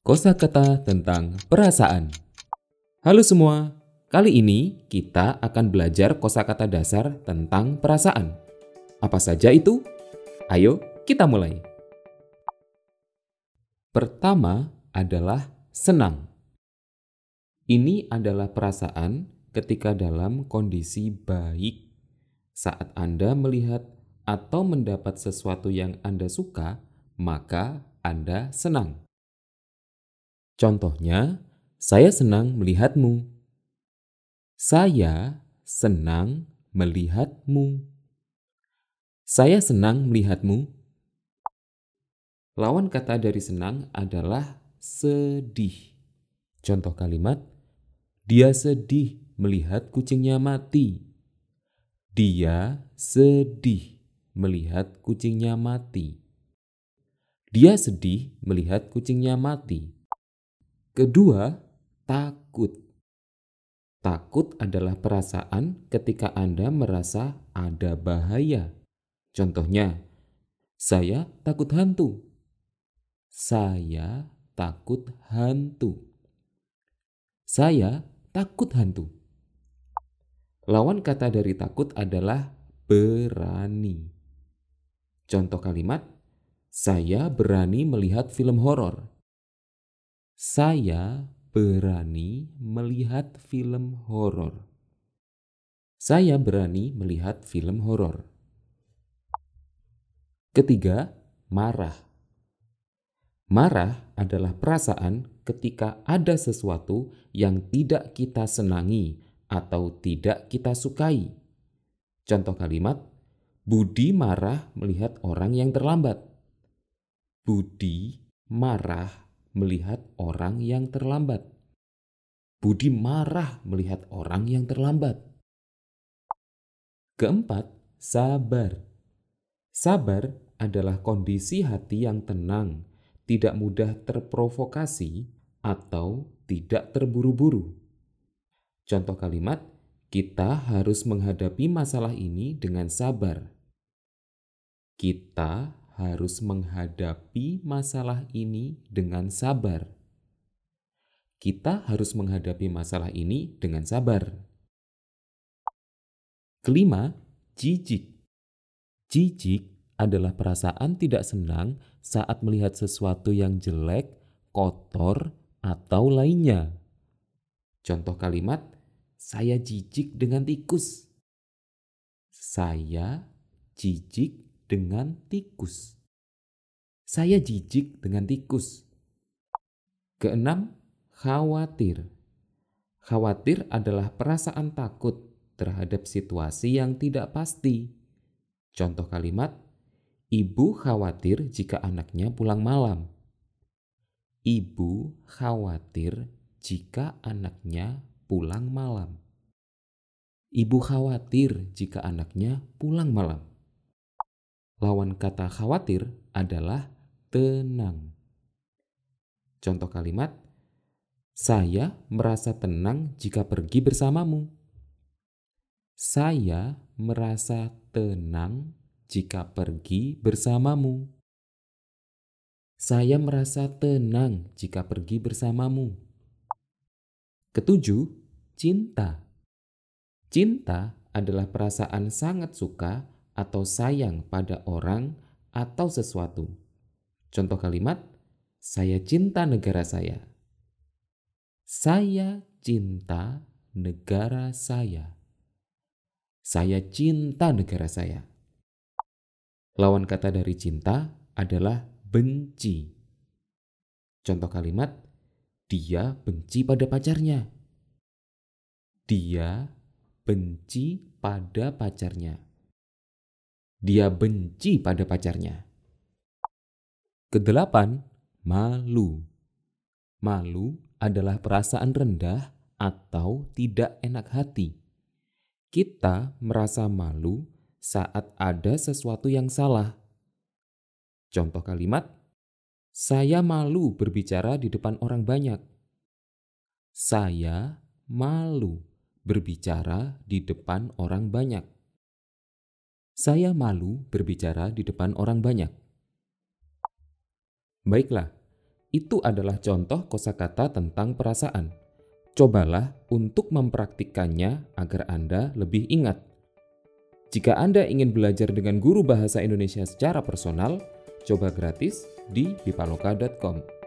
Kosakata tentang perasaan. Halo semua, kali ini kita akan belajar kosakata dasar tentang perasaan. Apa saja itu? Ayo kita mulai. Pertama adalah senang. Ini adalah perasaan ketika dalam kondisi baik. Saat Anda melihat atau mendapat sesuatu yang Anda suka, maka Anda senang. Contohnya, saya senang melihatmu. Saya senang melihatmu. Saya senang melihatmu. Lawan kata dari senang adalah sedih. Contoh kalimat, dia sedih melihat kucingnya mati. Dia sedih melihat kucingnya mati. Dia sedih melihat kucingnya mati. Kedua, takut. Takut adalah perasaan ketika Anda merasa ada bahaya. Contohnya, saya takut hantu. Saya takut hantu. Saya takut hantu. Lawan kata dari takut adalah berani. Contoh kalimat, saya berani melihat film horor. Saya berani melihat film horor. Saya berani melihat film horor. Ketiga, marah. Marah adalah perasaan ketika ada sesuatu yang tidak kita senangi atau tidak kita sukai. Contoh kalimat, Budi marah melihat orang yang terlambat. Budi marah melihat orang yang terlambat. Budi marah melihat orang yang terlambat. Keempat, sabar. Sabar adalah kondisi hati yang tenang, tidak mudah terprovokasi, atau tidak terburu-buru. Contoh kalimat, kita harus menghadapi masalah ini dengan sabar. Kita harus menghadapi masalah ini dengan sabar. Kita harus menghadapi masalah ini dengan sabar. Kelima, jijik. Jijik adalah perasaan tidak senang saat melihat sesuatu yang jelek, kotor, atau lainnya. Contoh kalimat, saya jijik dengan tikus. Saya jijik dengan tikus. Saya jijik dengan tikus. Keenam, khawatir. Khawatir adalah perasaan takut terhadap situasi yang tidak pasti. Contoh kalimat, ibu khawatir jika anaknya pulang malam. Ibu khawatir jika anaknya pulang malam. Ibu khawatir jika anaknya pulang malam. Lawan kata khawatir adalah tenang. Contoh kalimat, saya merasa tenang jika pergi bersamamu. Saya merasa tenang jika pergi bersamamu. Saya merasa tenang jika pergi bersamamu. Ketujuh, cinta. Cinta adalah perasaan sangat suka atau sayang pada orang atau sesuatu. Contoh kalimat, saya cinta negara saya. Saya cinta negara saya. Saya cinta negara saya. Lawan kata dari cinta adalah benci. Contoh kalimat, dia benci pada pacarnya. Dia benci pada pacarnya dia benci pada pacarnya. Kedelapan, malu. Malu adalah perasaan rendah atau tidak enak hati. Kita merasa malu saat ada sesuatu yang salah. Contoh kalimat, saya malu berbicara di depan orang banyak. Saya malu berbicara di depan orang banyak. Saya malu berbicara di depan orang banyak. Baiklah, itu adalah contoh kosakata tentang perasaan. Cobalah untuk mempraktikkannya agar Anda lebih ingat. Jika Anda ingin belajar dengan guru bahasa Indonesia secara personal, coba gratis di bipaloka.com.